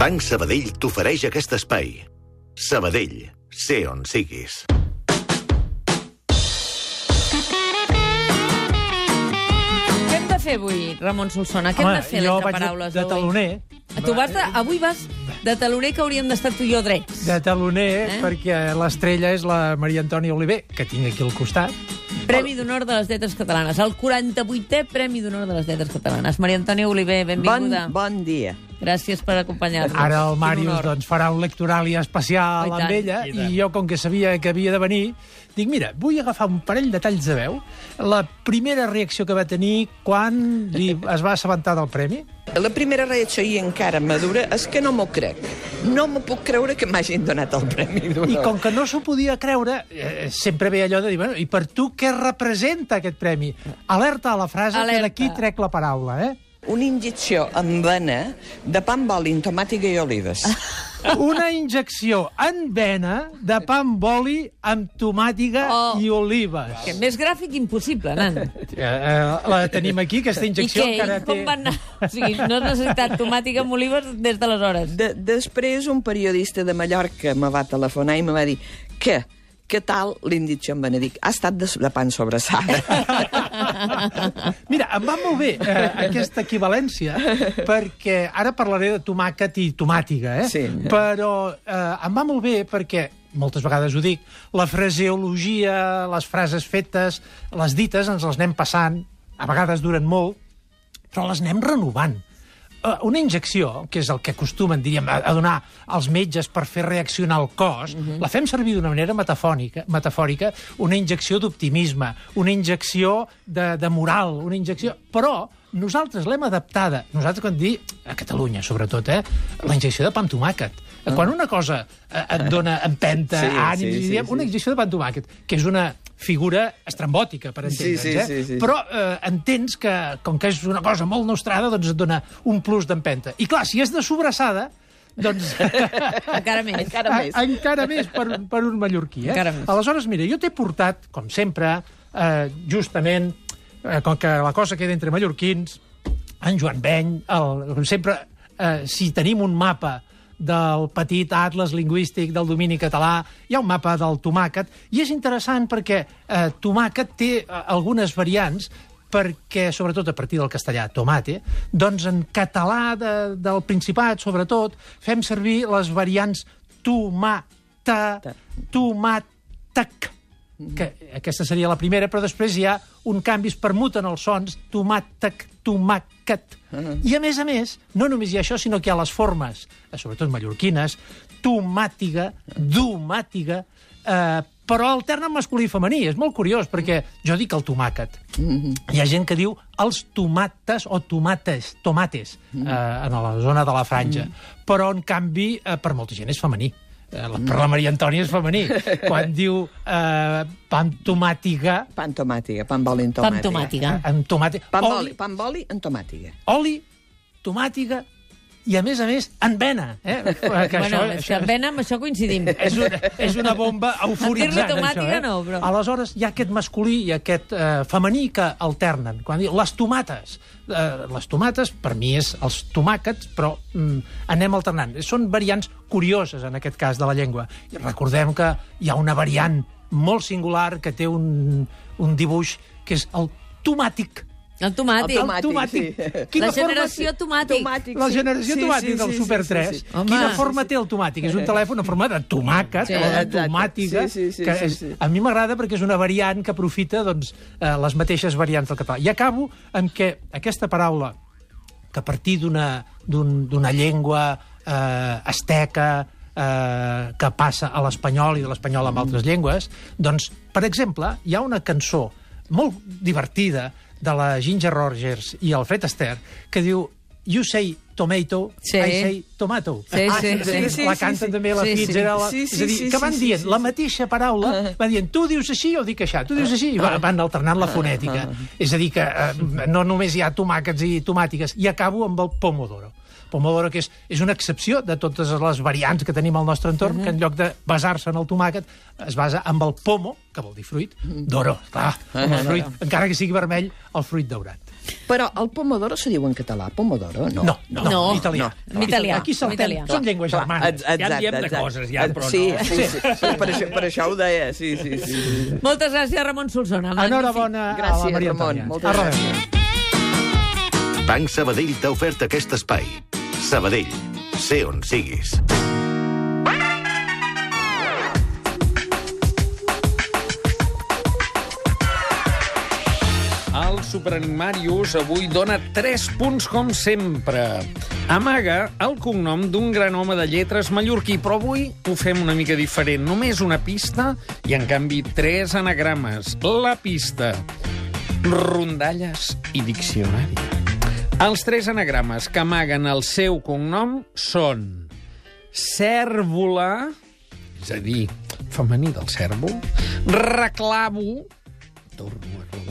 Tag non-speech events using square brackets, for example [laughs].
Banc Sabadell t'ofereix aquest espai. Sabadell, sé on siguis. Què hem de fer avui, Ramon Solsona? Què hem de fer jo vaig de, paraules de avui? taloner. Tu vas de, avui vas de taloner que hauríem d'estar tu i jo drets. De taloner, Eh? perquè l'estrella és la Maria Antònia Oliver, que tinc aquí al costat. Premi d'honor de les lletres catalanes. El 48è Premi d'honor de les lletres catalanes. Maria Antònia Oliver, Bon, benvinguda. bon dia. Gràcies per acompanyar-nos. Ara el Màrius doncs, farà un lectorali especial Oh, i amb tant. ella, I i, jo, com que sabia que havia de venir, dic, mira, vull agafar un parell de talls de veu. La primera reacció que va tenir quan li [laughs] es va assabentar del premi, La primera reacció, i encara madura, és que no m'ho crec. No m'ho puc creure que m'hagin donat el Premi i com que no s'ho podia creure, eh, sempre ve allò de dir, bueno, i per tu què representa aquest premi? Alerta a la frase Alerta. que d'aquí trec la paraula, eh? Una injecció amb vena de pa amb oli, tomàtica i olives. [laughs] Una injecció en vena de pa amb oli amb tomàtiga Oh. i olives. Que més gràfic impossible, nan. Eh, eh, la tenim aquí, aquesta I injecció què? encara I com té... va anar? O sigui, no has necessitat tomàtica amb olives des d'aleshores. De, després, un periodista de Mallorca me va telefonar i me va dir que què tal l'injecció amb Benedict? Ha estat de, de pan sobrassada. [laughs] Mira, em va molt bé eh, aquesta equivalència, perquè ara parlaré de tomàquet i tomàtiga, eh? Sí. Però eh, em va molt bé perquè moltes vegades ho dic, la fraseologia, les frases fetes, les dites ens les anem passant, a vegades duren molt, però les anem renovant. Eh, Una injecció, que és el que acostumen, diríem, a a donar als metges per fer reaccionar el cos, la fem servir d'una manera metafònica, metafòrica, una injecció d'optimisme, una injecció de, de moral, una injecció... Però nosaltres l'hem adaptada, nosaltres quan dir, a Catalunya sobretot, eh, la injecció de pa amb tomàquet. Quan una cosa eh, et dona empenta, Sí, ànims, sí, sí, sí, diem, sí. una injecció de pa amb tomàquet, que és una figura estrambòtica, per Sí, entendre'ns, sí, eh? sí, sí. Però eh, entens que, com que és una cosa molt nostrada, doncs et dona un plus d'empenta. I clar, si és de sobrassada, doncs... [laughs] Encara més. Encara més. A, encara més per, per un mallorquí. Eh? Encara més. Aleshores, mira, jo t'he portat, com sempre, eh, justament, eh, com que la cosa queda entre mallorquins, en Joan Beny, el, com sempre, eh, si tenim un mapa del petit atles lingüístic del domini català, hi ha un mapa del tomàquet, i és interessant perquè eh, tomàquet té eh, algunes variants perquè, sobretot a partir del castellà, tomate, doncs en català de, del Principat, sobretot, fem servir les variants tomata, tomàtec, que aquesta seria la primera, però després hi ha un canvi, es permuten els sons, tomàtec, tomàquet. I a més a més, no només hi ha això, sinó que hi ha les formes, eh, sobretot mallorquines, tomàtiga, domàtiga, eh, però alternen masculí i femení. És molt curiós, perquè jo dic el tomàquet. Hi ha gent que diu els tomates o tomates, tomates, eh, en la zona de la franja. Però, en canvi, eh, per molta gent és femení. Eh, la- per la Maria Antònia és femení. [laughs] Quan diu eh, pa amb tomàtiga, pa amb tomàtica, pa amb oli amb Pa amb tomàtica. tomàtica. amb tomàtica, Pa amb oli, oli, pa amb oli amb tomàtica. oli, tomàtiga i, a més a més, en vena. Eh? [laughs] Que bueno, és que amb vena amb això coincidim. [laughs] és una, és una bomba euforitzant, això, eh? no, però- Aleshores, hi ha aquest masculí i aquest eh, femení que alternen. Quan diu les tomates, eh, les tomates, per mi és els tomàquets, però mm, anem alternant. Són variants curioses, en aquest cas, de la llengua. I recordem que hi ha una variant molt singular que té un, un dibuix que és el tomàtic. El tomàtic. El tomàtic, tomàtic. sí. Quina La forma generació té? tomàtic. Tomàtic. La sí. generació Sí, tomàtic sí, del sí, Super sí, 3. sí, sí. Home. Quina Sí, forma té el tomàtic? És un telèfon en forma de tomàquet Sí, o de exacte. tomàtiga. Sí, sí, sí, que sí, és, sí. A mi m'agrada perquè és una variant que aprofita doncs, eh, les mateixes variants del català. I acabo amb que aquesta paraula, que a partir d'una d'un- d'una llengua eh, asteca, eh, que passa a l'espanyol i de l'espanyol amb altres llengües, doncs, per exemple, hi ha una cançó molt divertida de la Ginger Rogers i el Fred Astaire que diu You say tomato, Sí. I say tomato. Sí, Ah, sí, sí, sí, la sí, canten sí. també la Sí, sí. Fitzgerald. Sí, és sí, a dir, sí, que sí, van sí, dient sí, la sí. mateixa paraula, va dient tu dius així, jo dic això, tu dius així, i va- van alternant la fonètica. És a dir, que eh, no només hi ha tomàquets i tomàtiques, i acabo amb el pomodoro. Pomodoro, que és, és una excepció de totes les variants que tenim al nostre entorn, que en lloc de basar-se en el tomàquet, es basa amb el pomo, que vol dir fruit, d'oro, clar, com el fruit, encara que sigui vermell, el fruit daurat. Però el pomodoro se diu en català, pomodoro? No. No, no, No. en italià. En italià. Aquí saltem, italià. són llengües Clar, germanes. exacte, Ja en diem de exacte. coses, ja, però sí, no. Sí, sí, sí, per, això, per això ho deia, sí, sí, sí. sí. Moltes gràcies, Ramon Solsona. Enhorabona a la Gràcies, Maria Ramon, Antònia. moltes reveure. gràcies. Banc Sabadell t'ha ofert aquest espai. Sabadell, sé on siguis. El Superanimarius avui dona 3 punts com sempre. Amaga el cognom d'un gran home de lletres mallorquí, però avui ho fem una mica diferent. Només una pista i, en canvi, tres anagrames. La pista, rondalles i diccionari. Els tres anagrames que amaguen el seu cognom són cèrvola, és a dir, femení del cèrvol, reclavo, torno a